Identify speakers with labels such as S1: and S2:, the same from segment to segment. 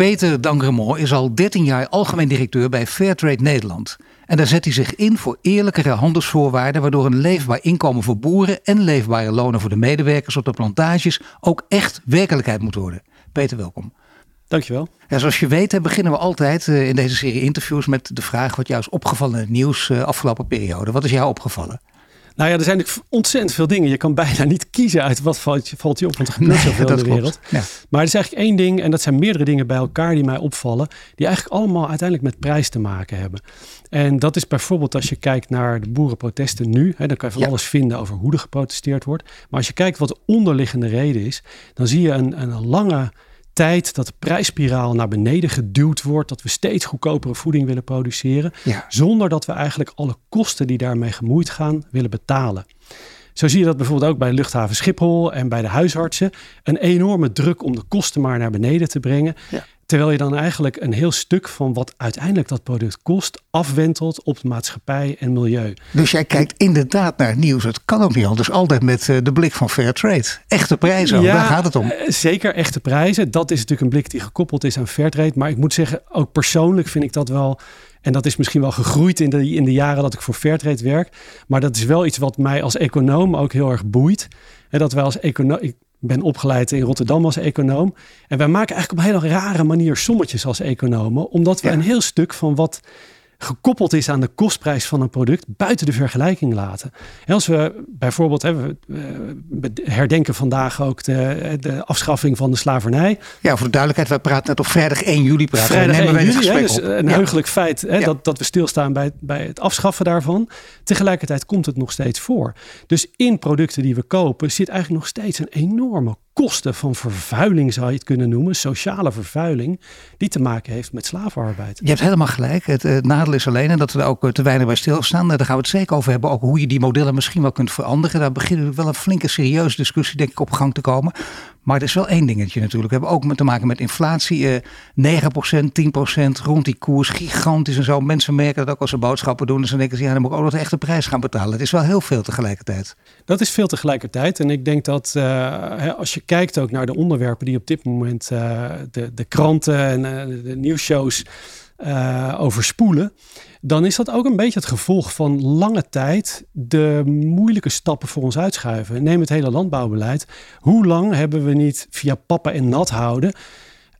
S1: Peter Dangremont is al 13 jaar algemeen directeur bij Fairtrade Nederland. En daar zet hij zich in voor eerlijkere handelsvoorwaarden, waardoor een leefbaar inkomen voor boeren en leefbare lonen voor de medewerkers op de plantages ook echt werkelijkheid moet worden. Peter, welkom.
S2: Dankjewel.
S1: Ja, zoals je weet beginnen we altijd eh, in deze serie interviews met de vraag wat jou is opgevallen in het nieuws uh, afgelopen periode. Wat is jou opgevallen?
S2: Nou ja, er zijn natuurlijk ontzettend veel dingen. Je kan bijna niet kiezen uit wat valt je, valt je op, want er gebeurt zoveel in de wereld. Ja. Maar er is eigenlijk één ding, en dat zijn meerdere dingen bij elkaar die mij opvallen, die eigenlijk allemaal uiteindelijk met prijs te maken hebben. En dat is bijvoorbeeld als je kijkt naar de boerenprotesten nu, hè, dan kan je van alles vinden over hoe er geprotesteerd wordt. Maar als je kijkt wat de onderliggende reden is, dan zie je een, een lange tijd dat de prijsspiraal naar beneden geduwd wordt, dat we steeds goedkopere voeding willen produceren, zonder dat we eigenlijk alle kosten die daarmee gemoeid gaan willen betalen. Zo zie je dat bijvoorbeeld ook bij luchthaven Schiphol en bij de huisartsen. Een enorme druk om de kosten maar naar beneden te brengen. Ja. Terwijl je dan eigenlijk een heel stuk van wat uiteindelijk dat product kost, afwentelt op de maatschappij en milieu.
S1: Dus jij kijkt inderdaad naar het nieuws. Het kan ook niet anders. Altijd met eh, de blik van fair trade. Echte prijzen, ja, daar gaat het om.
S2: Eh, zeker echte prijzen. Dat is natuurlijk een blik die gekoppeld is aan fair trade. Maar ik moet zeggen, ook persoonlijk vind ik dat wel. En dat is misschien wel gegroeid in de, in de jaren dat ik voor Fairtrade werk. Maar dat is wel iets wat mij als econoom ook heel erg boeit. En dat wij als econoom ben opgeleid in Rotterdam als econoom. En wij maken eigenlijk op een hele rare manier sommetjes als economen. Omdat we een heel stuk van wat gekoppeld is aan de kostprijs van een product buiten de vergelijking laten. En als we bijvoorbeeld, hè, we herdenken vandaag ook de, de, afschaffing van de slavernij.
S1: Ja, voor de duidelijkheid, wij praten net op vrijdag 1 juli. Praten.
S2: Vrijdag 1 juli, hè, dus een heugelijk feit hè, dat, dat we stilstaan bij, bij het afschaffen daarvan. Tegelijkertijd komt het nog steeds voor. Dus in producten die we kopen zit eigenlijk nog steeds een enorme kosten van vervuiling zou je het kunnen noemen, sociale vervuiling, die te maken heeft met slavenarbeid.
S1: Je hebt helemaal gelijk. Het, nadeel is alleen en dat we er ook eh, te weinig bij stilstaan. Daar gaan we het zeker over hebben, ook hoe je die modellen misschien wel kunt veranderen. Daar begint wel een flinke serieuze discussie denk ik op gang te komen. Maar er is wel één dingetje natuurlijk. We hebben ook te maken met inflatie. Uh, 9%, 10% rond die koers. Gigantisch en zo. Mensen merken dat ook als ze boodschappen doen. Dus dan denken ze, ja, dan moet ik ook nog de echte prijs gaan betalen. Het is wel heel veel tegelijkertijd.
S2: Dat is veel tegelijkertijd. En ik denk dat uh, als je kijkt ook naar de onderwerpen die op dit moment uh, de, de kranten en uh, de nieuwsshows overspoelen dan is dat ook een beetje het gevolg van lange tijd de moeilijke stappen voor ons uitschuiven. Neem het hele landbouwbeleid. Hoe lang hebben we niet via pappen en nat houden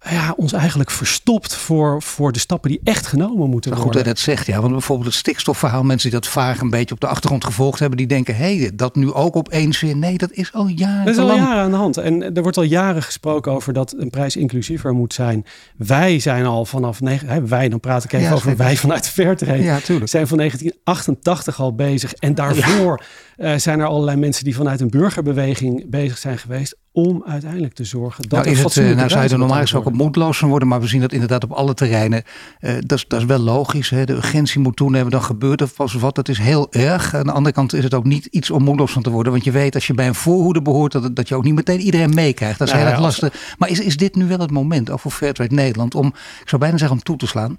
S2: ja, ons eigenlijk verstopt voor, voor de stappen die echt genomen moeten worden.
S1: Goed dat je dat zegt, ja. Want bijvoorbeeld het stikstofverhaal, mensen die dat vaag een beetje op de achtergrond gevolgd hebben, die denken, hé, hey, dat nu ook opeens weer. Nee, dat is al jaren
S2: Dat is al jaren aan de hand. En er wordt al jaren gesproken over dat een prijs inclusiever moet zijn. Wij zijn al vanaf, hè, wij, dan praat ik even over wij vanuit Fairtrade, ja, zijn van 1988 al bezig. En daarvoor uh, zijn er allerlei mensen die vanuit een burgerbeweging bezig zijn geweest om uiteindelijk te zorgen dat
S1: nou,
S2: is
S1: het, uh, nou zou je er normaal gesproken moedloos van worden, maar we zien dat inderdaad op alle terreinen. Uh, dat, is, dat is wel logisch. Hè? De urgentie moet toenemen, dan gebeurt er pas wat. Dat is heel erg. Aan de andere kant is het ook niet iets om moedloos van te worden. Want je weet als je bij een voorhoede behoort, dat, dat je ook niet meteen iedereen meekrijgt. Dat is nou, heel erg lastig. Maar is, is dit nu wel het moment, ook voor Fairtrade Nederland, om, ik zou bijna zeggen, om toe te slaan?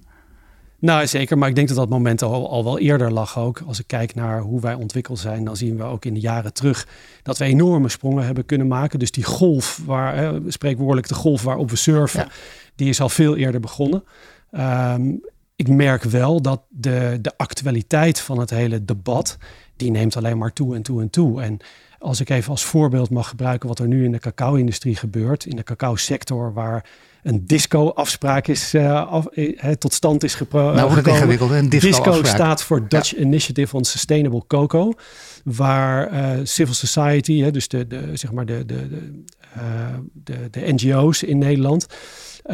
S2: Nou, zeker. Maar ik denk dat dat moment al, al wel eerder lag ook. Als ik kijk naar hoe wij ontwikkeld zijn, dan zien we ook in de jaren terug dat we enorme sprongen hebben kunnen maken. Dus die golf, waar, hè, spreekwoordelijk de golf waarop we surfen, die is al veel eerder begonnen. Um, ik merk wel dat de, de actualiteit van het hele debat, die neemt alleen maar toe en toe en toe. En als ik even als voorbeeld mag gebruiken wat er nu in de cacao-industrie gebeurt, in de cacao-sector, waar een disco-afspraak is uh, af, uh, tot stand is gekomen.
S1: Nou, wordt ingewikkeld. Een disco,
S2: disco staat voor Dutch Initiative on Sustainable Cocoa, waar uh, civil society, hè, dus de, de, zeg maar de, de, de, de, de NGO's in Nederland,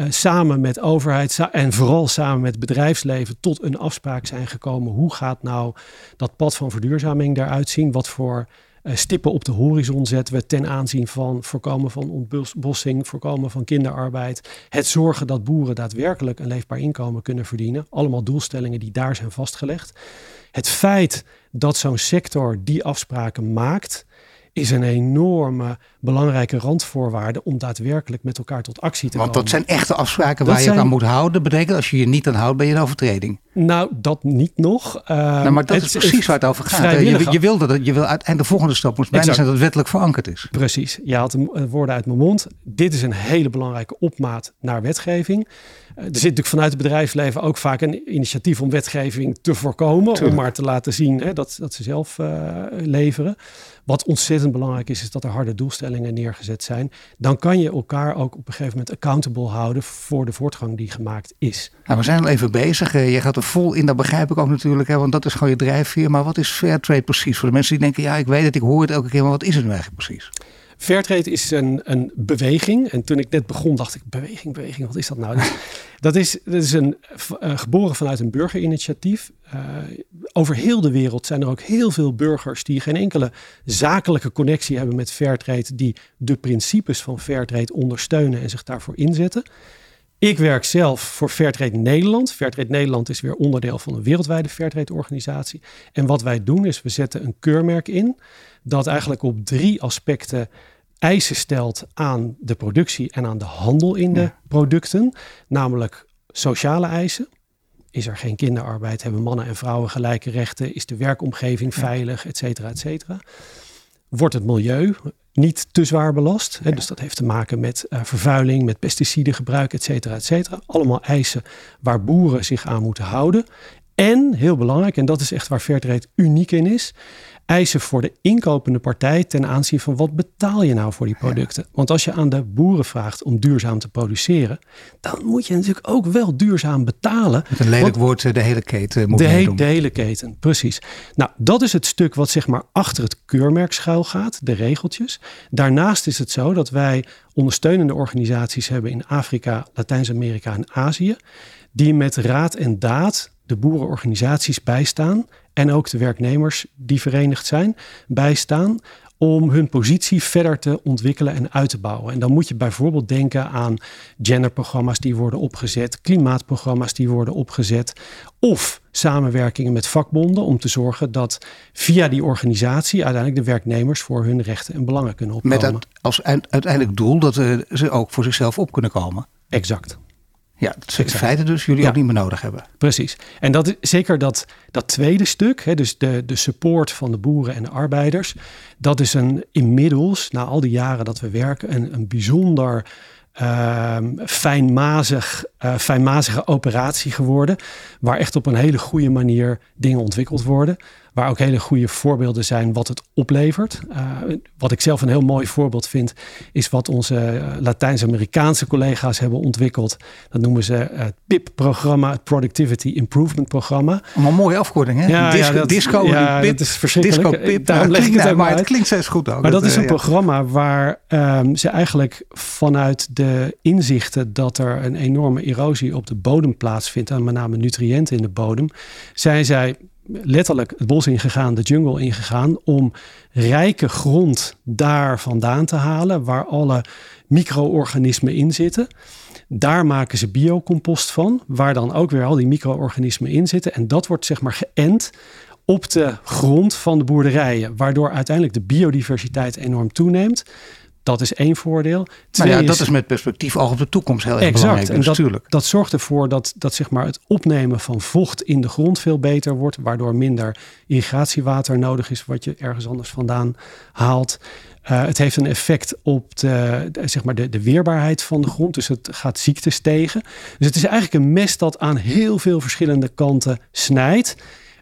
S2: samen met overheid en vooral samen met bedrijfsleven tot een afspraak zijn gekomen. Hoe gaat nou dat pad van verduurzaming daaruit zien? Wat voor stippen op de horizon zetten we ten aanzien van voorkomen van ontbossing, voorkomen van kinderarbeid. Het zorgen dat boeren daadwerkelijk een leefbaar inkomen kunnen verdienen. Allemaal doelstellingen die daar zijn vastgelegd. Het feit dat zo'n sector die afspraken maakt, is een enorme belangrijke randvoorwaarde om daadwerkelijk met elkaar tot actie te
S1: komen.
S2: Want
S1: dat zijn echte afspraken waar je aan moet houden. Betekent als je je niet aan houdt, ben je een overtreding.
S2: Nou, dat niet nog.
S1: Uh, nou, maar dat is precies waar het over gaat. Je, je, wil dat, je wil uiteindelijk de volgende stap moet bijna zijn dat het wettelijk verankerd is.
S2: Precies. Je haalt de woorden uit mijn mond. Dit is een hele belangrijke opmaat naar wetgeving. Eh, er zit natuurlijk vanuit het bedrijfsleven ook vaak een initiatief om wetgeving te voorkomen. Om maar te laten zien hè, dat, dat ze zelf uh, leveren. Wat ontzettend belangrijk is, is dat er harde doelstellingen neergezet zijn. Dan kan je elkaar ook op een gegeven moment accountable houden voor de voortgang die gemaakt is.
S1: Nou, we zijn al even bezig. Eh, je gaat er vol in, dat begrijp ik ook natuurlijk, hè, want dat is gewoon je drijfveer. Maar wat is Fairtrade precies? Voor de mensen die denken, ja, ik weet het, ik hoor het elke keer, maar wat is het nu eigenlijk precies?
S2: Fairtrade is een, een beweging. En toen ik net begon, dacht ik: beweging, beweging, wat is dat nou? dat is, dat is een, uh, geboren vanuit een burgerinitiatief. Uh, over heel de wereld zijn er ook heel veel burgers die geen enkele zakelijke connectie hebben met Fairtrade, die de principes van Fairtrade ondersteunen en zich daarvoor inzetten. Ik werk zelf voor Fairtrade Nederland. Fairtrade Nederland is weer onderdeel van een wereldwijde Fairtrade-organisatie. En wat wij doen is, we zetten een keurmerk in dat eigenlijk op drie aspecten eisen stelt aan de productie en aan de handel in de producten. Namelijk sociale eisen. Is er geen kinderarbeid? Hebben mannen en vrouwen gelijke rechten? Is de werkomgeving veilig? Etcetera, etcetera. Wordt het milieu niet te zwaar belast? Hè? Dus dat heeft te maken met uh, vervuiling, met pesticidengebruik, etcetera, etcetera. Allemaal eisen waar boeren zich aan moeten houden. En heel belangrijk, en dat is echt waar Fairtrade uniek in is, eisen voor de inkopende partij ten aanzien van wat betaal je nou voor die producten. Want als je aan de boeren vraagt om duurzaam te produceren, dan moet je natuurlijk ook wel duurzaam betalen.
S1: Met een lelijk woord eh, de hele keten moet
S2: de, de hele keten, precies. Nou, dat is het stuk wat zeg maar achter het keurmerk schuil gaat, de regeltjes. Daarnaast is het zo dat wij ondersteunende organisaties hebben in Afrika, Latijns-Amerika en Azië, die met raad en daad de boerenorganisaties bijstaan en ook de werknemers die verenigd zijn bijstaan om hun positie verder te ontwikkelen en uit te bouwen. En dan moet je bijvoorbeeld denken aan genderprogramma's die worden opgezet, klimaatprogramma's die worden opgezet, of samenwerkingen met vakbonden om te zorgen dat via die organisatie uiteindelijk de werknemers voor hun rechten en belangen kunnen opkomen.
S1: Met als uiteindelijk doel dat ze ook voor zichzelf op kunnen komen.
S2: Exact.
S1: Ja, dat zijn feiten dus jullie ook niet meer nodig hebben.
S2: Precies. En dat, zeker dat, dat tweede stuk, hè, dus de, de support van de boeren en de arbeiders, dat is een inmiddels, na al die jaren dat we werken, een, een bijzonder uh, fijnmazig, uh, fijnmazige operatie geworden. Waar echt op een hele goede manier dingen ontwikkeld worden. Waar ook hele goede voorbeelden zijn wat het oplevert. Uh, wat ik zelf een heel mooi voorbeeld vind, is wat onze uh, Latijns-Amerikaanse collega's hebben ontwikkeld. Dat noemen ze het PIP-programma, het Productivity Improvement Programma.
S1: Allemaal mooie afkorting, hè?
S2: Ja, disco,
S1: ja, dat,
S2: disco ja, PIP, dat is verschrikkelijk.
S1: Disco, PIP, Daarom leg ik het maar het klinkt steeds goed ook.
S2: Maar dat, dat is een programma waar um, ze eigenlijk vanuit de inzichten dat er een enorme erosie op de bodem plaatsvindt, en met name nutriënten in de bodem, zijn zij letterlijk het bos ingegaan, de jungle ingegaan, om rijke grond daar vandaan te halen, waar alle micro-organismen in zitten. Daar maken ze biocompost van, waar dan ook weer al die micro-organismen in zitten. En dat wordt zeg maar geënt op de grond van de boerderijen, waardoor uiteindelijk de biodiversiteit enorm toeneemt. Dat is één voordeel.
S1: Twee ja, dat is, met perspectief al op de toekomst heel erg belangrijk.
S2: En dus dat, dat zorgt ervoor dat, dat zeg maar het opnemen van vocht in de grond veel beter wordt, waardoor minder irrigatiewater nodig is, wat je ergens anders vandaan haalt. Uh, het heeft een effect op de, de, zeg maar de, de weerbaarheid van de grond. Dus het gaat ziektes tegen. Dus het is eigenlijk een mes dat aan heel veel verschillende kanten snijdt.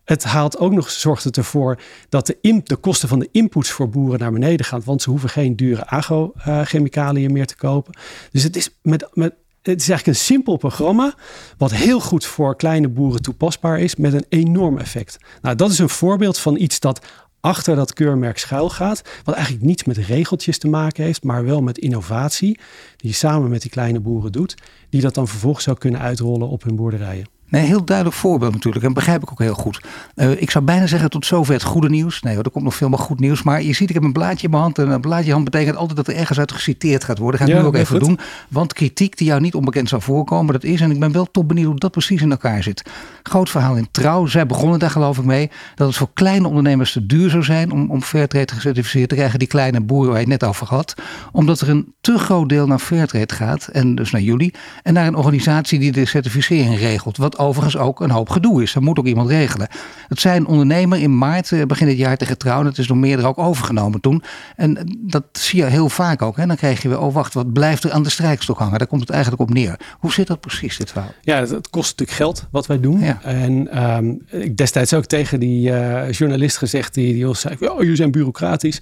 S2: Het haalt ook nog, zorgt het ervoor dat de, de kosten van de inputs voor boeren naar beneden gaan. Want ze hoeven geen dure agrochemicaliën meer te kopen. Dus het is, met, met, het is eigenlijk een simpel programma. Wat heel goed voor kleine boeren toepasbaar is. Met een enorm effect. Nou, dat is een voorbeeld van iets dat achter dat keurmerk schuil gaat. Wat eigenlijk niets met regeltjes te maken heeft, maar wel met innovatie. Die je samen met die kleine boeren doet. Die dat dan vervolgens zou kunnen uitrollen op hun boerderijen.
S1: Nee, heel duidelijk voorbeeld natuurlijk. En begrijp ik ook heel goed. Uh, ik zou bijna zeggen tot zover het goede nieuws. Nee, er komt nog veel meer goed nieuws. Maar je ziet, ik heb een blaadje in mijn hand. En een blaadje in hand betekent altijd dat er ergens uit geciteerd gaat worden. Dat ga ik nu ook even doen. Want kritiek die jou niet onbekend zou voorkomen, dat is. En ik ben wel top benieuwd hoe dat precies in elkaar zit. Groot verhaal in Trouw. Zij begonnen daar geloof ik mee. Dat het voor kleine ondernemers te duur zou zijn om, om Fairtrade gecertificeerd te krijgen. Die kleine boeren waar je het net over had. Omdat er een te groot deel naar Fairtrade gaat. En dus naar jullie. En naar een organisatie die de certificering regelt. Wat overigens ook een hoop gedoe is. Dat moet ook iemand regelen. Het zijn een ondernemer in maart, eh, begin dit jaar te getrouwd. Het is door meerdere ook overgenomen toen. En eh, dat zie je heel vaak ook. Hè? Dan krijg je weer, oh wacht, wat blijft er aan de strijkstok hangen? Daar komt het eigenlijk op neer. Hoe zit dat precies, dit verhaal?
S2: Ja, het, kost natuurlijk geld wat wij doen. En um, ik destijds ook tegen die uh, journalist gezegd die, die ons zei, oh, jullie zijn bureaucratisch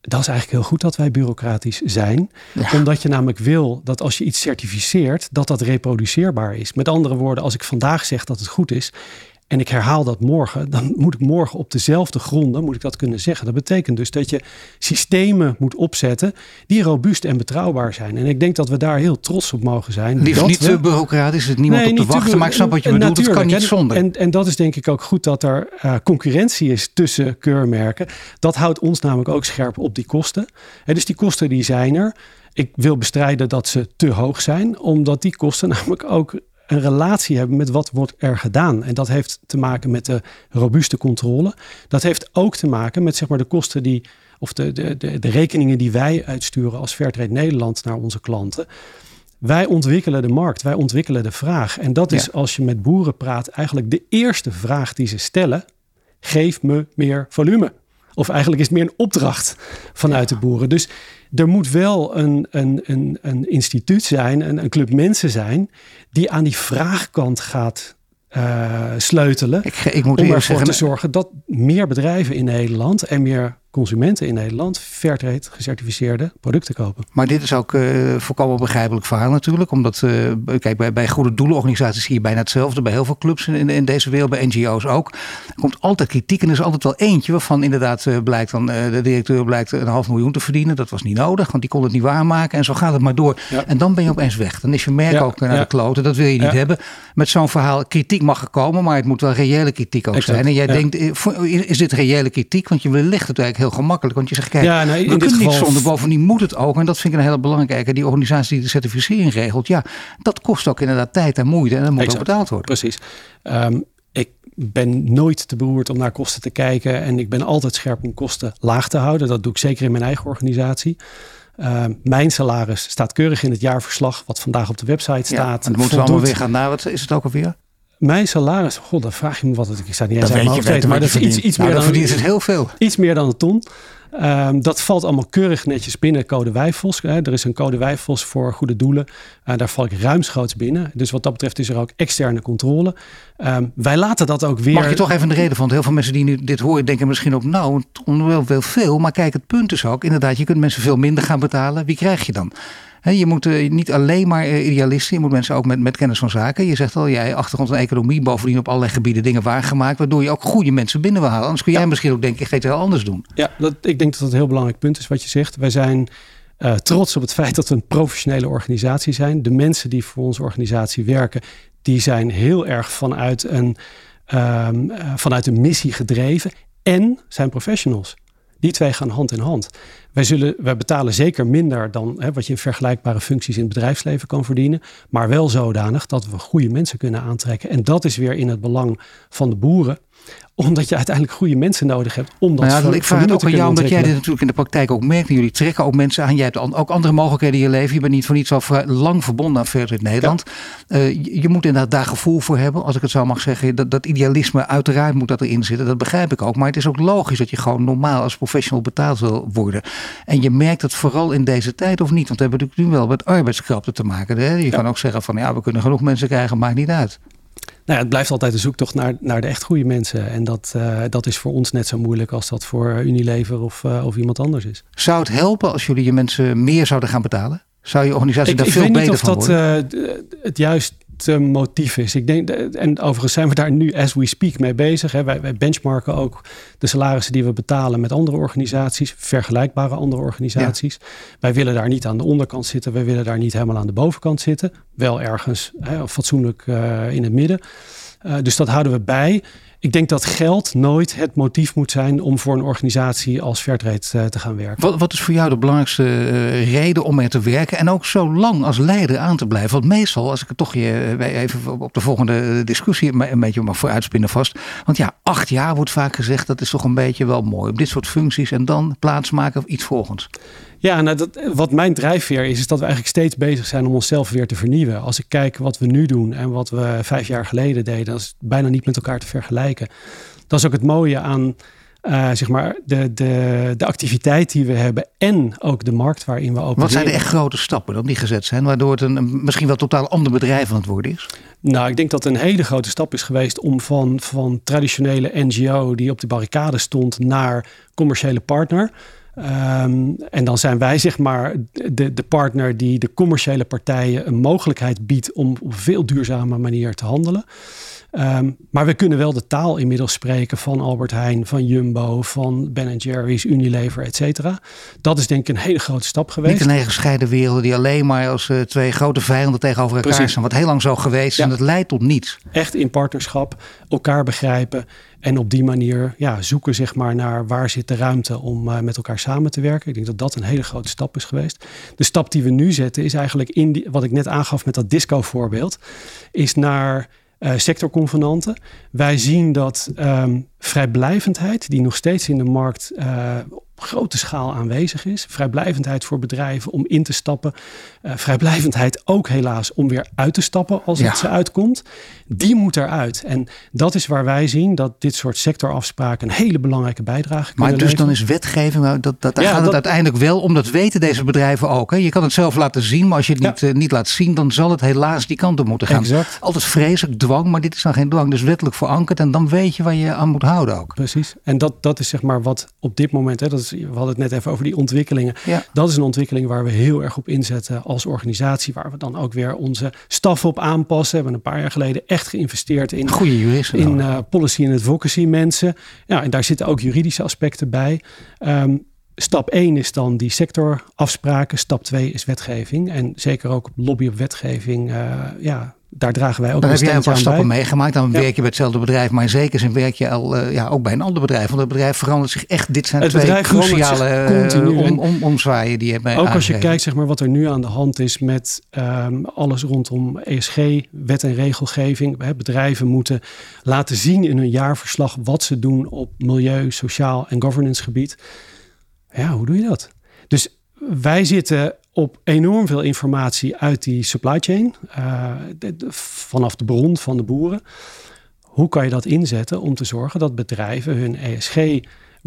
S2: dat is eigenlijk heel goed dat wij bureaucratisch zijn. Omdat je namelijk wil dat als je iets certificeert, dat dat reproduceerbaar is. Met andere woorden, als ik vandaag zeg dat het goed is, en ik herhaal dat morgen, dan moet ik morgen op dezelfde gronden moet ik dat kunnen zeggen. Dat betekent dus dat je systemen moet opzetten die robuust en betrouwbaar zijn. En ik denk dat we daar heel trots op mogen zijn.
S1: Liefst niet te bureaucratisch, het niemand op te wachten, maar ik snap wat je bedoelt, het kan niet zonder.
S2: En, en dat is denk ik ook goed dat er uh, concurrentie is tussen keurmerken. Dat houdt ons namelijk ook scherp op die kosten. En dus die kosten die zijn er. Ik wil bestrijden dat ze te hoog zijn, omdat die kosten namelijk ook een relatie hebben met wat wordt er gedaan. En dat heeft te maken met de robuuste controle. Dat heeft ook te maken met zeg maar, de kosten die, of de, de, de, de rekeningen die wij uitsturen als Fairtrade Nederland naar onze klanten. Wij ontwikkelen de markt, wij ontwikkelen de vraag. En dat is als je met boeren praat, eigenlijk de eerste vraag die ze stellen: geef me meer volume. Of eigenlijk is het meer een opdracht vanuit de boeren. Dus er moet wel een, een, een, een instituut zijn, een, een club mensen zijn, die aan die vraagkant gaat uh, sleutelen.
S1: Ik, ik moet
S2: om ervoor zeggen, te zorgen dat meer bedrijven in Nederland en meer consumenten in Nederland Fairtrade gecertificeerde producten kopen.
S1: Maar dit is ook uh, volkomen begrijpelijk verhaal natuurlijk. Omdat, uh, kijk, bij, bij goede doelenorganisaties zie je bijna hetzelfde. Bij heel veel clubs in, in deze wereld, bij NGO's ook. Er komt altijd kritiek en er is altijd wel eentje waarvan inderdaad uh, blijkt dan de directeur blijkt een half miljoen te verdienen. Dat was niet nodig, want die kon het niet waarmaken. En zo gaat het maar door. En dan ben je opeens weg. Dan is je merk ook naar de kloten. Dat wil je niet hebben. Met zo'n verhaal, kritiek mag er komen, maar het moet wel reële kritiek ook zijn. En jij denkt, is dit reële kritiek? Want je ligt het eigenlijk heel gemakkelijk. Want je zegt, kijk, ja, we kunnen niet zonder. Bovendien moet het ook. En dat vind ik een hele belangrijke. Die organisatie die de certificering regelt. Ja, dat kost ook inderdaad tijd en moeite. En dat moet ook betaald worden.
S2: Precies. Um, ik ben nooit te beroerd om naar kosten te kijken. En ik ben altijd scherp om kosten laag te houden. Dat doe ik zeker in mijn eigen organisatie. Uh, mijn salaris staat keurig in het jaarverslag, wat vandaag op de website staat.
S1: en dan moeten we allemaal weer gaan naar, wat is het ook alweer?
S2: Mijn salaris, god, dan vraag je me wat het Ik zou niet eens
S1: aan weten, maar dat is iets, iets nou, meer dan, verdient het heel veel.
S2: Iets meer dan een ton. Um, dat valt allemaal keurig netjes binnen code Wijfels. Hè. Er is een code Wijfels voor goede doelen. Uh, daar val ik ruimschoots binnen. Dus wat dat betreft is er ook externe controle. Um, wij laten dat ook weer...
S1: Mag je toch even de reden van? Heel veel mensen die nu dit horen denken misschien ook... nou, wel veel. Maar kijk, het punt is ook inderdaad... je kunt mensen veel minder gaan betalen. Wie krijg je dan? Je moet uh, niet alleen maar uh, idealisten, je moet mensen ook met, met kennis van zaken. Je zegt al, jij achtergrond in economie, bovendien op allerlei gebieden dingen waargemaakt, waardoor je ook goede mensen binnen wil halen. Anders kun jij misschien ook denken, ik ga het heel anders doen.
S2: Ja, dat, ik denk dat dat een heel belangrijk punt is wat je zegt. Wij zijn uh, trots op het feit dat we een professionele organisatie zijn. De mensen die voor onze organisatie werken, die zijn heel erg vanuit een, um, vanuit een missie gedreven en zijn professionals. Die twee gaan hand in hand. Wij, zullen, wij betalen zeker minder dan hè, wat je in vergelijkbare functies in het bedrijfsleven kan verdienen. Maar wel zodanig dat we goede mensen kunnen aantrekken. En dat is weer in het belang van de boeren omdat je uiteindelijk goede mensen nodig hebt om dat
S1: nou ja, Ik vraag het ook aan jou, omdat jij dit natuurlijk in de praktijk ook merkt. En jullie trekken ook mensen aan. Jij hebt ook andere mogelijkheden in je leven. Je bent niet voor niets al lang verbonden aan Verder in Nederland. Uh, je, moet inderdaad daar gevoel voor hebben, als ik het zo mag zeggen. Dat, dat idealisme, uiteraard moet dat erin zitten. Dat begrijp ik ook. Maar het is ook logisch dat je gewoon normaal als professional betaald wil worden. En je merkt het vooral in deze tijd of niet. Want we hebben natuurlijk nu wel met arbeidskrapte te maken. Hè? Je kan ook zeggen van ja, we kunnen genoeg mensen krijgen, maakt niet uit.
S2: Nou ja, het blijft altijd een zoektocht naar, naar de echt goede mensen. En dat, uh, dat is voor ons net zo moeilijk als dat voor Unilever of, uh, of iemand anders is.
S1: Zou het helpen als jullie je mensen meer zouden gaan betalen? Zou je organisatie ik, daar veel beter van worden? Ik weet
S2: niet of dat uh, het juist motief is. Ik denk, en overigens zijn we daar nu as we speak mee bezig. Hè. Wij, wij benchmarken ook de salarissen die we betalen met andere organisaties, vergelijkbare andere organisaties. Wij willen daar niet aan de onderkant zitten, wij willen daar niet helemaal aan de bovenkant zitten. Wel ergens hè, fatsoenlijk uh, in het midden. Uh, dus dat houden we bij. Ik denk dat geld nooit het motief moet zijn om voor een organisatie als Fairtrade uh, te gaan werken.
S1: Wat, wat, is voor jou de belangrijkste uh, reden om er te werken en ook zo lang als leider aan te blijven? Want meestal, als ik het toch je even op de volgende discussie een beetje maar voor uitspinnen vast. Want ja, acht jaar wordt vaak gezegd, dat is toch een beetje wel mooi. Op dit soort functies en dan plaatsmaken of iets volgens.
S2: Ja, nou dat, wat mijn drijfveer is, is dat we eigenlijk steeds bezig zijn om onszelf weer te vernieuwen. Als ik kijk wat we nu doen en wat we vijf jaar geleden deden, dat is bijna niet met elkaar te vergelijken. Dat is ook het mooie aan uh, zeg maar de, de, de activiteit die we hebben en ook de markt waarin we opereren.
S1: Wat zijn de echt grote stappen dan die gezet zijn, waardoor het een misschien wel totaal ander bedrijf aan het worden is?
S2: Nou, ik denk dat een hele grote stap is geweest om van, van traditionele NGO die op de barricade stond naar commerciële partner. Um, en dan zijn wij zeg maar de, de partner die de commerciële partijen een mogelijkheid biedt om op veel duurzame manier te handelen. Um, maar we kunnen wel de taal inmiddels spreken van Albert Heijn, van Jumbo, van Ben Jerry's, Unilever, et cetera. Dat is denk ik een hele grote stap geweest.
S1: Niet een gescheiden wereld die alleen maar als uh, twee grote vijanden tegenover elkaar Precies. zijn. Wat heel lang zo geweest ja. en dat leidt tot niets.
S2: Echt in partnerschap, elkaar begrijpen. En op die manier ja, zoeken zeg maar, naar waar zit de ruimte om uh, met elkaar samen te werken. Ik denk dat dat een hele grote stap is geweest. De stap die we nu zetten is eigenlijk in die, wat ik net aangaf met dat disco voorbeeld. Is naar uh, sectorconvenanten. Wij zien dat um, vrijblijvendheid, die nog steeds in de markt uh, grote schaal aanwezig is. Vrijblijvendheid voor bedrijven om in te stappen. Uh, vrijblijvendheid ook helaas om weer uit te stappen als ja. het ze uitkomt. Die moet eruit. En dat is waar wij zien dat dit soort sectorafspraken een hele belangrijke bijdrage
S1: kunnen
S2: Maar dus
S1: dan is wetgeving, dat, dat, daar ja, gaat het uiteindelijk wel om. Dat weten deze bedrijven ook. Hè? Je kan het zelf laten zien, maar als je het ja. niet, uh, niet laat zien, dan zal het helaas die kant op moeten gaan.
S2: Exact.
S1: Altijd vreselijk dwang, maar dit is dan geen dwang. Dus wettelijk verankerd en dan weet je waar je aan moet houden ook.
S2: Precies. En dat, dat is zeg maar wat op dit moment, hè, dat is, we hadden het net even over die ontwikkelingen.
S1: Ja.
S2: Dat is een ontwikkeling waar we heel erg op inzetten als organisatie. Waar we dan ook weer onze staf op aanpassen. We hebben een paar jaar geleden echt geïnvesteerd in,
S1: Goede juristen,
S2: in uh, policy en advocacy mensen. Ja, en daar zitten ook juridische aspecten bij. Um, Stap 1 is dan die sectorafspraken. Stap 2 is wetgeving. En zeker ook lobby op wetgeving. Uh, ja, daar dragen wij ook
S1: Dan heb jij een paar stappen
S2: bij.
S1: meegemaakt. Dan ja. werk je bij hetzelfde bedrijf, maar in zekere zin werk je al uh, ja, ook bij een ander bedrijf. Want het bedrijf verandert zich echt. Dit zijn
S2: het
S1: twee cruciale
S2: continu.
S1: Uh, om, om, omzwaaien die je bij
S2: Ook als je kijkt zeg maar, wat er nu aan de hand is met um, alles rondom ESG, wet en regelgeving. Hè, bedrijven moeten laten zien in hun jaarverslag wat ze doen op milieu, sociaal en governance gebied. Ja, hoe doe je dat? Dus wij zitten op enorm veel informatie uit die supply chain, de, vanaf de bron van de boeren. Hoe kan je dat inzetten om te zorgen dat bedrijven hun ESG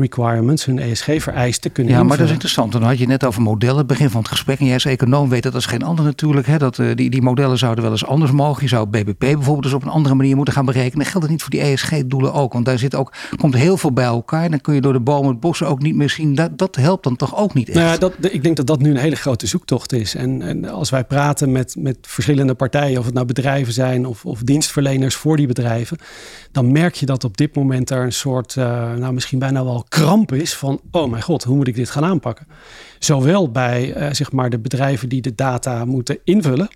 S2: requirements, hun ESG-vereisten kunnen
S1: Ja, maar dat is interessant. Dan had je net over modellen, begin van het gesprek. En jij als econoom weet dat als geen ander natuurlijk. Hè, dat, uh, die, die modellen zouden wel eens anders mogen. Je zou BBP bijvoorbeeld dus op een andere manier moeten gaan berekenen. Geldt het niet voor die ESG-doelen ook? Want daar zit ook, komt heel veel bij elkaar. Dan kun je door de bomen het bos ook niet meer zien. Dat, dat helpt dan toch ook niet echt?
S2: Nou ja, dat, ik denk dat dat nu een hele grote zoektocht is. En, en als wij praten met, met verschillende partijen, of het nou bedrijven zijn of, of dienstverleners voor die bedrijven, dan merk je dat op dit moment er een soort, uh, nou misschien bijna wel kramp is van, oh mijn god, hoe moet ik dit gaan aanpakken? Zowel bij uh, zeg maar de bedrijven die de data moeten invullen,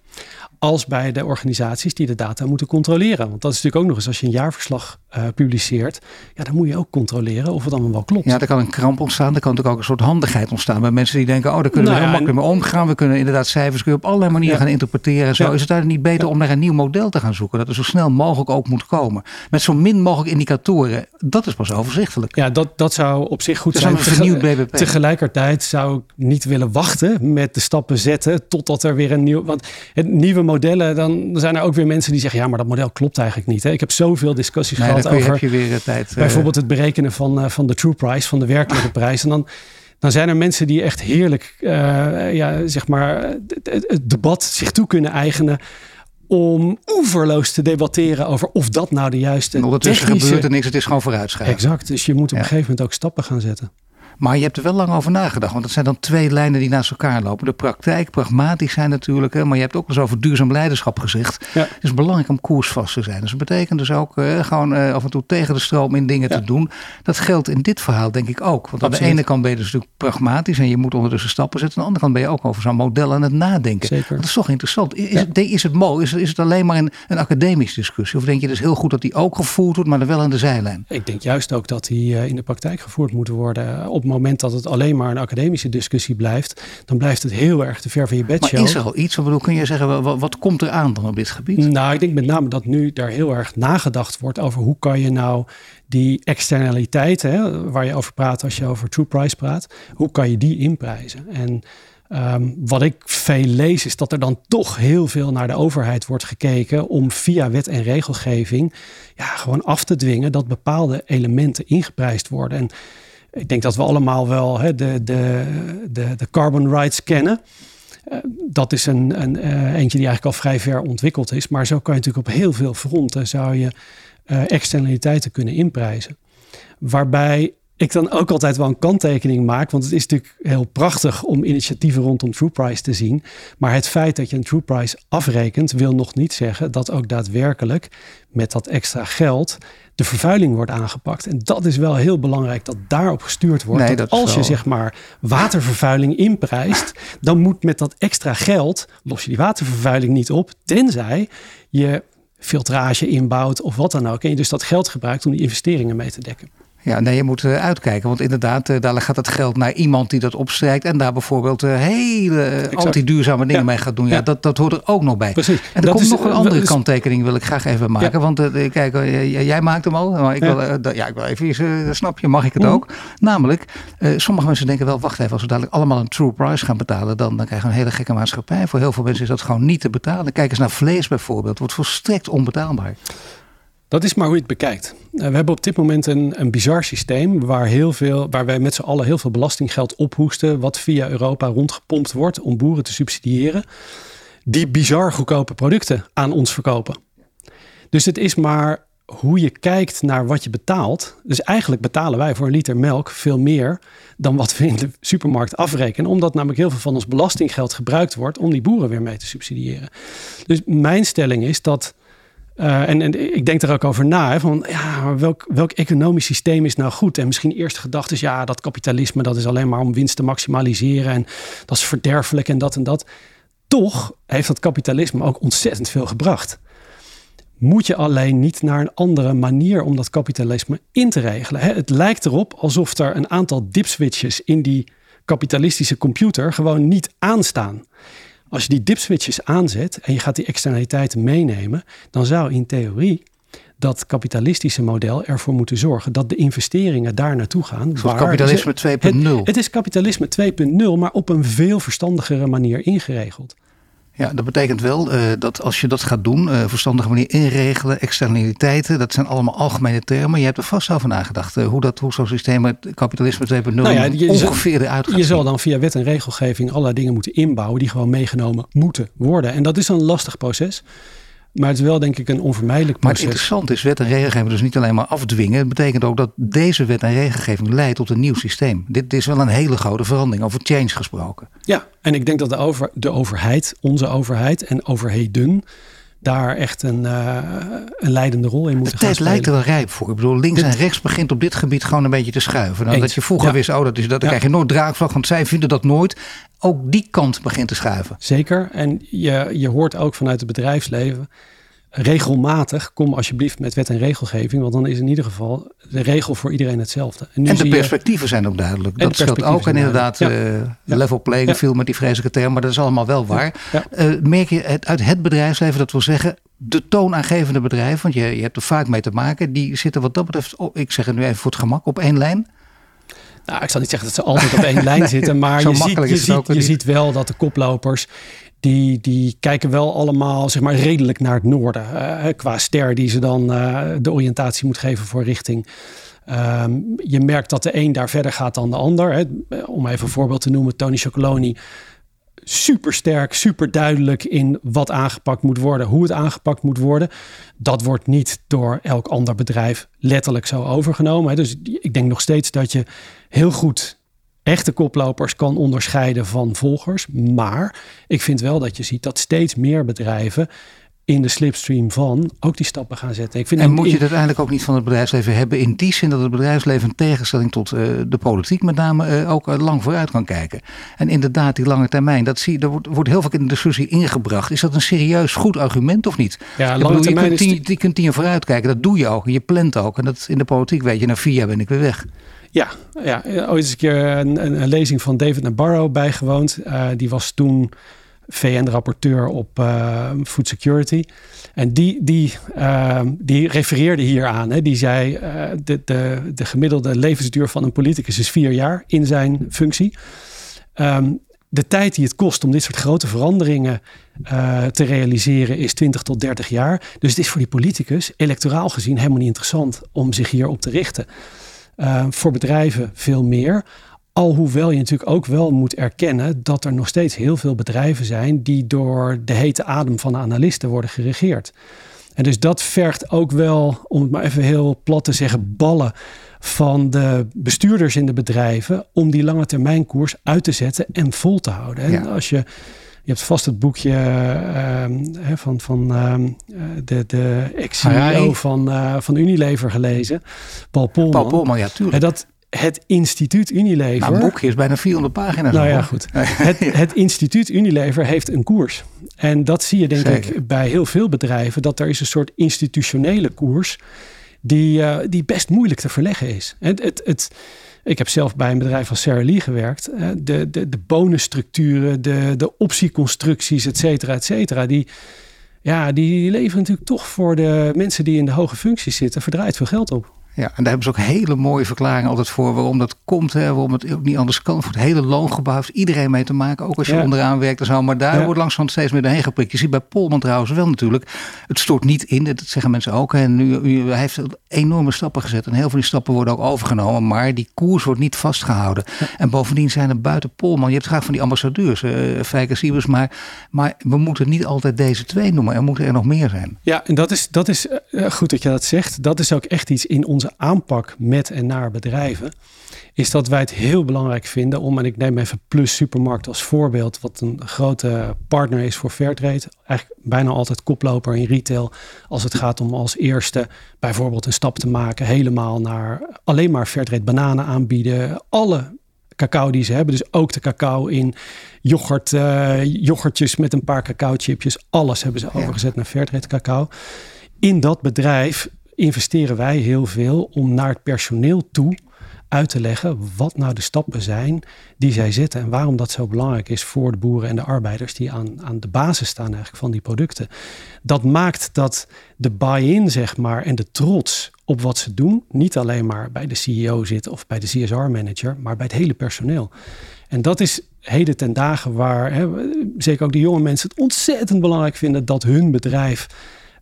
S2: als bij de organisaties die de data moeten controleren. Want dat is natuurlijk ook nog eens als je een jaarverslag uh, publiceert, ja, dan moet je ook controleren of het allemaal wel klopt.
S1: Ja, er kan een kramp ontstaan, er kan natuurlijk ook een soort handigheid ontstaan bij mensen die denken, oh, daar kunnen nou, we heel makkelijk mee omgaan. We kunnen inderdaad cijfers kun je op allerlei manieren ja. gaan interpreteren. Zo ja. is het eigenlijk niet beter om naar een nieuw model te gaan zoeken, dat er zo snel mogelijk ook moet komen. Met zo min mogelijk indicatoren, dat is pas overzichtelijk.
S2: Ja, dat, dat zou op zich goed
S1: dat
S2: zijn.
S1: Een vernieuwd BBP.
S2: Tegelijkertijd zou ik niet willen wachten met de stappen zetten totdat er weer een nieuw, want het nieuwe modellen, dan zijn er ook weer mensen die zeggen, ja, maar dat model klopt eigenlijk niet. Hè? Ik heb zoveel discussies
S1: nee,
S2: gehad over
S1: heb je weer tijd, uh...
S2: bijvoorbeeld het berekenen van, uh, van de true price, van de werkelijke prijs. En dan, dan zijn er mensen die echt heerlijk, uh, ja, zeg maar, het, debat zich toe kunnen eigenen om oeverloos te debatteren over of dat nou de juiste
S1: Ondertussen
S2: technische...
S1: gebeurt er niks, het is gewoon vooruitschrijven.
S2: Exact, dus je moet op een gegeven moment ook stappen gaan zetten.
S1: Maar je hebt er wel lang over nagedacht. Want het zijn dan twee lijnen die naast elkaar lopen. De praktijk, pragmatisch zijn natuurlijk. Hè, maar je hebt ook eens over duurzaam leiderschap gezegd. Het is belangrijk om koersvast te zijn. Dus dat betekent dus ook uh, gewoon uh, af en toe tegen de stroom in dingen te doen. Dat geldt in dit verhaal denk ik ook. Want aan de ene kant ben je dus natuurlijk pragmatisch. En je moet ondertussen stappen zetten. Aan de andere kant ben je ook over zo'n model aan het nadenken. Zeker. Dat is toch interessant. Is, het, is het mooi? Is, is het alleen maar een, een academische discussie? Of denk je dus heel goed dat die ook gevoerd wordt, maar dan wel aan de zijlijn?
S2: Ik denk juist ook dat die uh, in de praktijk gevoerd moet worden. Op het moment dat het alleen maar een academische discussie blijft, dan blijft het heel erg te ver van je bedshow.
S1: Maar is er al iets? Wat bedoel, kun je zeggen, wat, wat komt er aan dan op dit gebied?
S2: Nou, ik denk met name dat nu daar heel erg nagedacht wordt over hoe kan je nou die externaliteiten, waar je over praat als je over true price praat, hoe kan je die inprijzen? En Ehm, wat ik veel lees is dat er dan toch heel veel naar de overheid wordt gekeken om via wet en regelgeving ja, gewoon af te dwingen dat bepaalde elementen ingeprijsd worden. En ik denk dat we allemaal wel hè, de, de, de, de carbon rights kennen. Uh, dat is een, een uh, eentje die eigenlijk al vrij ver ontwikkeld is. Maar zo kan je natuurlijk op heel veel fronten zou je uh, externaliteiten kunnen inprijzen. Waarbij ik dan ook altijd wel een kanttekening maak. Want het is natuurlijk heel prachtig om initiatieven rondom True Price te zien. Maar het feit dat je een True Price afrekent, wil nog niet zeggen dat ook daadwerkelijk met dat extra geld de vervuiling wordt aangepakt. En dat is wel heel belangrijk dat daarop gestuurd wordt. dat als je zeg maar watervervuiling inprijst, dan moet met dat extra geld los je die watervervuiling niet op, tenzij je filtrage inbouwt of wat dan ook. En je dus dat geld gebruikt om die investeringen mee te dekken.
S1: Ja, nee, je moet uh, uitkijken. Want inderdaad, uh, daar gaat het geld naar iemand die dat opstrijkt. En daar bijvoorbeeld uh, hele anti-duurzame dingen mee gaat doen. Ja, Dat, dat hoort er ook nog bij.
S2: Precies.
S1: En er komt nog een andere kanttekening, wil ik graag even maken. Want kijk, jij maakt hem al. Maar ik wil, ja. ik wil even, snap je, mag ik het mhm. ook? Namelijk, sommige mensen denken wel, wacht even, als we dadelijk allemaal een true price gaan betalen, dan, dan krijgen we een hele gekke maatschappij. Voor heel veel mensen is dat gewoon niet te betalen. Kijk eens naar vlees bijvoorbeeld, wordt volstrekt onbetaalbaar.
S2: Dat is maar hoe je het bekijkt. Eh, we hebben op dit moment een, een bizar systeem waar, heel veel, waar wij met z'n allen heel veel belastinggeld ophoesten, wat via Europa rondgepompt wordt om boeren te subsidiëren, die bizar goedkope producten aan ons verkopen. Dus het is maar hoe je kijkt naar wat je betaalt. Dus eigenlijk betalen wij voor een liter melk veel meer dan wat we in de supermarkt afrekenen. Omdat namelijk heel veel van ons belastinggeld gebruikt wordt om die boeren weer mee te subsidiëren. Dus mijn stelling is dat uh, en, ik denk er ook over na. Van, ja, welk, welk economisch systeem is nou goed? En misschien eerst gedacht is, ja, dat kapitalisme dat is alleen maar om winst te maximaliseren. En dat is verderfelijk en dat en dat. Toch heeft dat kapitalisme ook ontzettend veel gebracht. Moet je alleen niet naar een andere manier om dat kapitalisme in te regelen. Hè? Het lijkt erop alsof er een aantal dipswitches in die kapitalistische computer gewoon niet aanstaan. Als je die dipswitches aanzet en je gaat die externaliteiten meenemen, dan zou in theorie dat kapitalistische model ervoor moeten zorgen dat de investeringen daar naartoe gaan.
S1: Het kapitalisme 2.0.
S2: Het, het, is kapitalisme 2.0, maar op een veel verstandigere manier ingeregeld.
S1: Ja, dat betekent wel uh, dat als je dat gaat doen, uh, verstandige manier inregelen, externaliteiten, dat zijn allemaal algemene termen. Je hebt er vast over nagedacht uh, hoe, dat, hoe zo'n systeem met kapitalisme 2.0 nou ja, ongeveer eruit gaat
S2: Je zal dan via wet en regelgeving allerlei dingen moeten inbouwen die gewoon meegenomen moeten worden. En dat is een lastig proces. Maar het is wel denk ik een onvermijdelijk proces.
S1: Maar het interessante is, wet en regelgeving dus niet alleen maar afdwingen. Het betekent ook dat deze wet en regelgeving leidt tot een nieuw systeem. Dit is wel een hele grote verandering, over change gesproken.
S2: Ja, en ik denk dat de, over, de overheid, onze overheid en overheden daar echt een, uh, een leidende rol in moeten
S1: gaan
S2: spelen.
S1: Het lijkt er wel rijp voor. Ik bedoel, links en rechts begint op dit gebied gewoon een beetje te schuiven. Nou, dat je vroeger wist, oh, dat is dat, dan krijg je nooit draagvlak, want zij vinden dat nooit. Ook die kant begint te schuiven.
S2: Zeker. En je, je hoort ook vanuit het bedrijfsleven regelmatig kom alsjeblieft met wet en regelgeving. Want dan is in ieder geval de regel voor iedereen hetzelfde.
S1: En, en de perspectieven zijn ook duidelijk. dat scheelt ook. En inderdaad, uh, level playing viel met die vreselijke term. Maar dat is allemaal wel waar. Uh, merk je het, uit het bedrijfsleven, dat wil zeggen de toonaangevende bedrijven. Want je, je hebt er vaak mee te maken. Die zitten wat dat betreft, oh, ik zeg het nu even voor het gemak, op één lijn.
S2: Nou, ik zal niet zeggen dat ze altijd op één lijn zitten, maar je, ziet, je, ziet, je ziet, wel dat de koplopers die, die kijken wel allemaal zeg maar, redelijk naar het noorden. Uh, qua ster die ze dan uh, de oriëntatie moet geven voor richting. Um, je merkt dat de een daar verder gaat dan de ander. Hè. Om even een voorbeeld te noemen, Tony Chocoloni. Super sterk, super duidelijk in wat aangepakt moet worden, hoe het aangepakt moet worden. Dat wordt niet door elk ander bedrijf letterlijk zo overgenomen. Dus ik denk nog steeds dat je heel goed echte koplopers kan onderscheiden van volgers. Maar ik vind wel dat je ziet dat steeds meer bedrijven in de slipstream van ook die stappen gaan zetten. Ik
S1: vind en moet je het uiteindelijk ook niet van het bedrijfsleven hebben in die zin dat het bedrijfsleven in tegenstelling tot uh, de politiek met name uh, ook uh, lang vooruit kan kijken. En inderdaad, die lange termijn, dat zie, wordt, wordt heel vaak in de discussie ingebracht. Is dat een serieus goed argument of niet?
S2: Ja, lange bedoel,
S1: je, kunt tien, je kunt tien jaar vooruit kijken, dat doe je ook. En je plant ook. En dat in de politiek weet je, na vier jaar ben ik weer weg.
S2: Ja, ja ooit eens een keer een, lezing van David Nabarro bijgewoond. die was toen VN-rapporteur op uh, food security. En die, die, uh, die refereerde hier aan. Die zei, de, de, de gemiddelde levensduur van een politicus is vier jaar in zijn functie. Um, de tijd die het kost om dit soort grote veranderingen te realiseren is 20 tot 30 jaar. Dus het is voor die politicus electoraal gezien helemaal niet interessant om zich hierop te richten. Voor bedrijven veel meer. Alhoewel je natuurlijk ook wel moet erkennen dat er nog steeds heel veel bedrijven zijn die door de hete adem van de analisten worden geregeerd. En dus dat vergt ook wel, om het maar even heel plat te zeggen, ballen van de bestuurders in de bedrijven om die lange termijn koers uit te zetten en vol te houden. En als je, je hebt vast het boekje uh, van, van uh, de, de ex-CEO van, uh, van Unilever gelezen, Paul Polman.
S1: Paul Polman, ja, tuurlijk.
S2: En dat, het instituut Unilever.
S1: Nou, een boekje is bijna 400 pagina's.
S2: Nou ja, goed. Het, het, instituut Unilever heeft een koers. En dat zie je denk ik bij heel veel bedrijven. Dat er is een soort institutionele koers die, uh, die best moeilijk te verleggen is. Het, het, het, ik heb zelf bij een bedrijf als Sarah Lee gewerkt. De, de, de bonusstructuren, de, de optieconstructies, et cetera, et cetera. Die, ja, die leveren natuurlijk toch voor de mensen die in de hoge functies zitten... verdraaid veel geld op.
S1: Ja, en daar hebben ze ook hele mooie verklaringen altijd voor waarom dat komt. Hè, waarom het ook niet anders kan. Voor het hele loongebouw heeft iedereen mee te maken. Ook als je onderaan werkt en zo. Maar daar wordt langzaam steeds meer doorheen geprikt. Je ziet bij Polman trouwens wel natuurlijk. Het stort niet in. Dat zeggen mensen ook. En nu, hij heeft enorme stappen gezet. En heel veel van die stappen worden ook overgenomen. Maar die koers wordt niet vastgehouden. En bovendien zijn er buiten Polman. Je hebt graag van die ambassadeurs. Uh, Fijke Siebers. Maar, maar we moeten niet altijd deze twee noemen. Er moeten er nog meer zijn.
S2: Ja, en dat is, dat is uh, goed dat je dat zegt. Dat is ook echt iets in onze aanpak met en naar bedrijven, is dat wij het heel belangrijk vinden om, en ik neem even Plus Supermarkt als voorbeeld, wat een grote partner is voor Fairtrade, eigenlijk bijna altijd koploper in retail, als het gaat om als eerste bijvoorbeeld een stap te maken helemaal naar alleen maar Fairtrade bananen aanbieden, alle cacao die ze hebben. Dus ook de cacao in yoghurt, uh, yoghurtjes met een paar cacao chipjes. Alles hebben ze overgezet naar Fairtrade cacao. In dat bedrijf investeren wij heel veel om naar het personeel toe uit te leggen wat nou de stappen zijn die zij zetten en waarom dat zo belangrijk is voor de boeren en de arbeiders die aan, aan de basis staan eigenlijk van die producten. Dat maakt dat de buy-in zeg maar en de trots op wat ze doen niet alleen maar bij de CEO zit of bij de CSR-manager, maar bij het hele personeel. En dat is heden ten dagen waar hè, zeker ook de jonge mensen het ontzettend belangrijk vinden dat hun bedrijf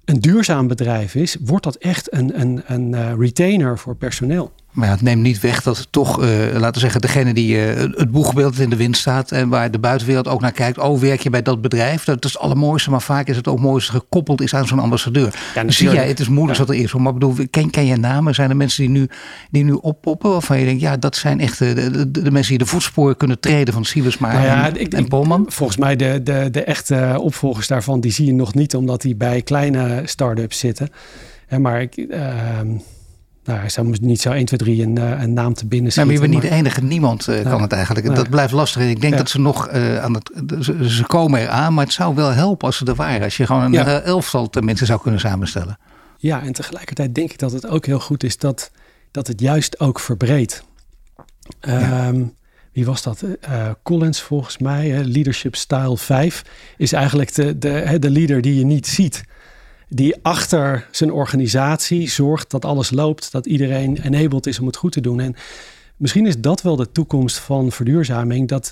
S2: een duurzaam bedrijf is, wordt dat echt een, een, een uh, retainer voor personeel.
S1: Maar ja, het neemt niet weg dat toch, uh, laten we zeggen, degene die uh, het boegbeeld in de wind staat en waar de buitenwereld ook naar kijkt. Oh, werk je bij dat bedrijf? Dat is het allermooiste, maar vaak is het ook mooiste gekoppeld is aan zo'n ambassadeur. Ja, Zie jij, het is moeilijk ja. wat er is. Maar bedoel, ken, ken je namen? Zijn er mensen die nu, die nu oppoppen waarvan je denkt, ja, dat zijn echt de, de, de mensen die de voetsporen kunnen treden van Siebesma nou ja, en, ik, en Polman?
S2: Volgens mij de, de, de echte opvolgers daarvan, die zie je nog niet omdat die bij kleine start-ups zitten. Maar ik... Uh, nou, hij zou niet zo 1, 2, 3 een, eh, een naam te binnen
S1: schieten. maar je bent niet de enige. Niemand uh, kan het eigenlijk. Dat blijft lastig. Ik denk dat ze nog uh, aan het... Ze, ze, komen eraan, maar het zou wel helpen als ze er waren. Als je gewoon een ja. elftal mensen zou kunnen samenstellen.
S2: Ja, en tegelijkertijd denk ik dat het ook heel goed is dat, dat het juist ook verbreedt. Ja. Um, wie was dat? Uh, Collins volgens mij. Leadership Style 5 is eigenlijk de, de, de leader die je niet ziet die achter zijn organisatie zorgt dat alles loopt, dat iedereen enabled is om het goed te doen. En misschien is dat wel de toekomst van verduurzaming, dat,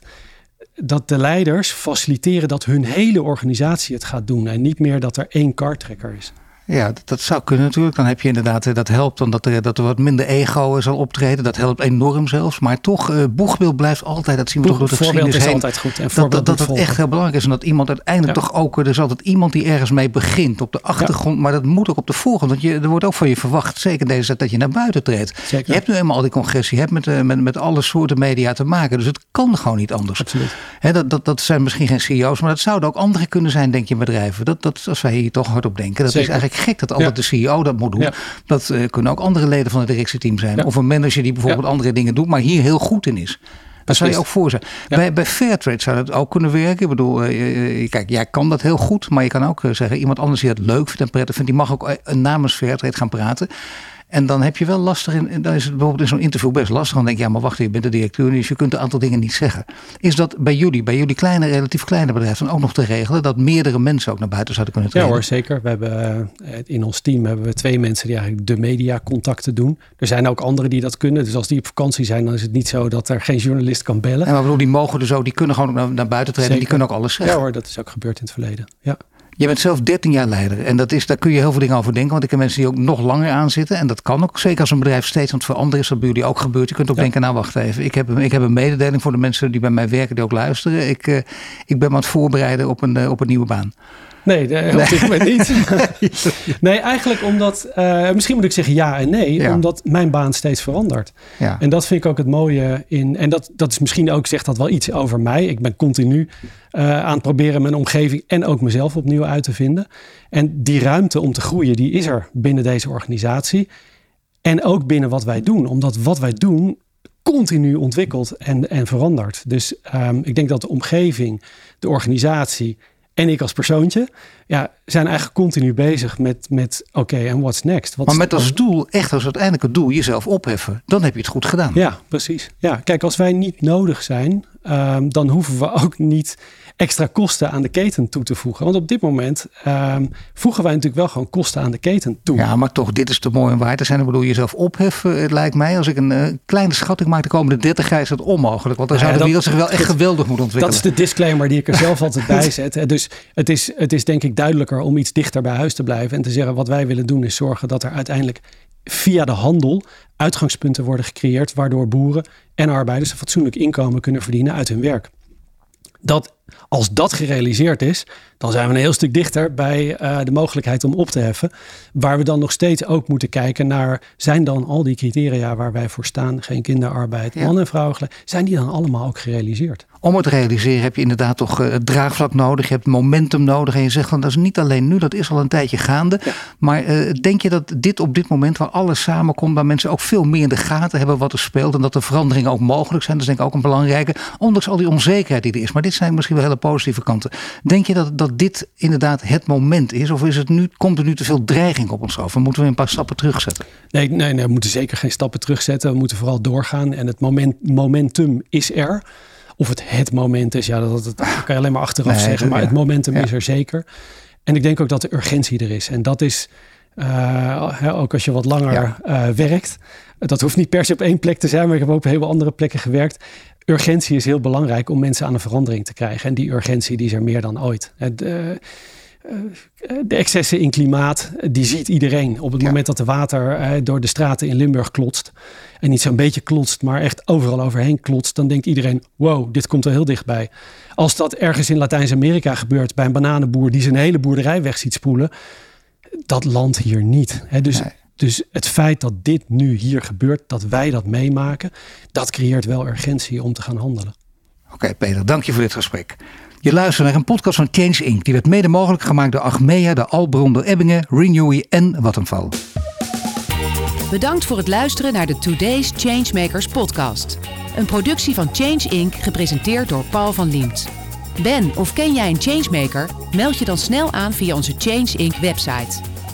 S2: dat de leiders faciliteren dat hun hele organisatie het gaat doen en niet meer dat er één kartrekker is.
S1: Ja, dat, zou kunnen natuurlijk. Dan heb je inderdaad, eh, dat helpt dan dat er, dat er wat minder ego zal optreden. Dat helpt enorm zelfs. Maar toch, uh, boegbeeld blijft altijd, dat zien we toch door de
S2: geschiedenis is altijd goed. En
S1: dat, dat, dat het echt heel belangrijk is. En dat iemand uiteindelijk toch ook, er is altijd iemand die ergens mee begint. Op de achtergrond, maar dat moet ook op de voorgrond. Want je, er wordt ook van je verwacht, zeker deze tijd, dat je naar buiten treedt. Zeker. Je hebt nu eenmaal al die congressie, je hebt met, uh, met, met alle soorten media te maken. Dus het kan gewoon niet anders.
S2: Absoluut.
S1: dat, dat, dat zijn misschien geen CEO's, maar dat zouden ook andere kunnen zijn, denk je, bedrijven. Dat, dat, als wij hier toch hard op denken. Dat is eigenlijk gek dat altijd de CEO dat moet doen. Dat uh, kunnen ook andere leden van het directieteam zijn. Of een manager die bijvoorbeeld andere dingen doet, maar hier heel goed in is. Dat zou je ook voor zijn. Bij, bij Fairtrade zou dat ook kunnen werken. Ik bedoel, uh, kijk, jij kan dat heel goed. Maar je kan ook zeggen, iemand anders die het leuk vindt en prettig vindt, die mag ook namens Fairtrade gaan praten. En dan heb je wel lastig, in, dan is het bijvoorbeeld in zo'n interview best lastig. Dan denk je, ja, maar wacht, je bent de directeur, dus je kunt een aantal dingen niet zeggen. Is dat bij jullie, bij jullie kleine, relatief kleine bedrijven, dan ook nog te regelen dat meerdere mensen ook naar buiten zouden kunnen treden?
S2: Ja hoor, zeker. We hebben eh, in ons team hebben we twee mensen die eigenlijk de mediacontacten doen. Er zijn ook anderen die dat kunnen. Dus als die op vakantie zijn, dan is het niet zo dat er geen journalist kan bellen.
S1: En maar bedoel, die mogen dus ook, die kunnen gewoon naar, naar buiten treden. Die kunnen ook alles zeggen.
S2: Ja hoor, dat is ook gebeurd in het verleden. Ja.
S1: Je bent zelf 13 jaar leider. En dat is, daar kun je heel veel dingen over denken. Want ik heb mensen die ook nog langer aan zitten. En dat kan ook. Zeker als een bedrijf steeds aan het veranderen is. Dat bij jullie ook gebeurt. Je kunt ook denken, nou wacht even. Ik heb, ik heb een mededeling voor de mensen die bij mij werken. Die ook luisteren. Ik, uh, ik ben me aan het voorbereiden op een, uh, op een nieuwe baan.
S2: Nee, op dit moment niet. nee, eigenlijk omdat, uh, misschien moet ik zeggen ja en nee, omdat mijn baan steeds verandert. Ja. En dat vind ik ook het mooie in, en dat, dat is misschien ook, zegt dat wel iets over mij. Ik ben continu uh, aan het proberen mijn omgeving en ook mezelf opnieuw uit te vinden. En die ruimte om te groeien, die is er binnen deze organisatie. En ook binnen wat wij doen, omdat wat wij doen continu ontwikkelt en, en verandert. Dus um, ik denk dat de omgeving, de organisatie en ik als persoontje, ja, zijn eigenlijk continu bezig met, met oké, en what's next?
S1: maar met als doel, echt als uiteindelijk het doel, jezelf opheffen, dan heb je het goed gedaan.
S2: Ja, precies. Ja, kijk, als wij niet nodig zijn, um, dan hoeven we ook niet extra kosten aan de keten toe te voegen. Want op dit moment um, voegen wij natuurlijk wel gewoon kosten aan de keten toe.
S1: Ja, maar toch, dit is te mooi om waar te zijn. Ik bedoel, jezelf opheffen, het lijkt mij, als ik een uh, kleine schatting maak de komende 30 jaar, is dat onmogelijk. Want dan zou de wereld zich wel echt geweldig moeten ontwikkelen.
S2: Dat is de disclaimer die ik er zelf altijd bij zet. Dus het is, het is denk ik duidelijker om iets dichter bij huis te blijven en te zeggen wat wij willen doen is zorgen dat er uiteindelijk via de handel uitgangspunten worden gecreëerd waardoor boeren en arbeiders een fatsoenlijk inkomen kunnen verdienen uit hun werk. Dat als dat gerealiseerd is, dan zijn we een heel stuk dichter bij uh, de mogelijkheid om op te heffen. Waar we dan nog steeds ook moeten kijken naar, zijn dan al die criteria waar wij voor staan, geen kinderarbeid, man en vrouw, zijn die dan allemaal ook gerealiseerd?
S1: Om het te realiseren heb je inderdaad toch uh, het draagvlak nodig, je hebt momentum nodig. En je zegt dan, dat is niet alleen nu, dat is al een tijdje gaande. Maar uh, denk je dat dit op dit moment, waar alles samenkomt, waar mensen ook veel meer in de gaten hebben wat er speelt en dat er veranderingen ook mogelijk zijn, dat is denk ik ook een belangrijke, ondanks al die onzekerheid die er is. Maar dit zijn misschien wel hele positieve kanten. Denk je dat, dat dit inderdaad het moment is? Of is het nu, komt er nu te veel dreiging op ons af? Moeten we een paar stappen terugzetten?
S2: Nee, nee, nee, we moeten zeker geen stappen terugzetten. We moeten vooral doorgaan. En het moment, momentum is er. Of het het moment is, ja, dat, dat, kan je alleen maar achteraf zeggen. Maar het momentum is er zeker. En ik denk ook dat de urgentie er is. En dat is, uh, ook als je wat langer uh, werkt. Dat hoeft niet per se op één plek te zijn, maar ik heb ook op heel andere plekken gewerkt urgentie is heel belangrijk om mensen aan een verandering te krijgen. En die urgentie die is er meer dan ooit. De, eh, de excessen in klimaat, die ziet iedereen. Op het moment dat de water eh, door de straten in Limburg klotst. En niet zo'n beetje klotst, maar echt overal overheen klotst. Dan denkt iedereen, wow, dit komt er heel dichtbij. Als dat ergens in Latijns-Amerika gebeurt bij een bananenboer die zijn hele boerderij weg ziet spoelen. Dat land hier niet. Dus dus het feit dat dit nu hier gebeurt, dat wij dat meemaken, dat creëert wel urgentie om te gaan handelen.
S1: Oké, Peter, dank je voor dit gesprek. Je luistert naar een podcast van Change Inc. Die werd mede mogelijk gemaakt door Achmea, de Albron, Ebbingen, Renewy en Vattenfall.
S3: Bedankt voor het luisteren naar de Today's Changemakers podcast. Een productie van Change Inc. gepresenteerd door Paul van Liemt. Ben of ken jij een changemaker? Meld je dan snel aan via onze Change Inc. website.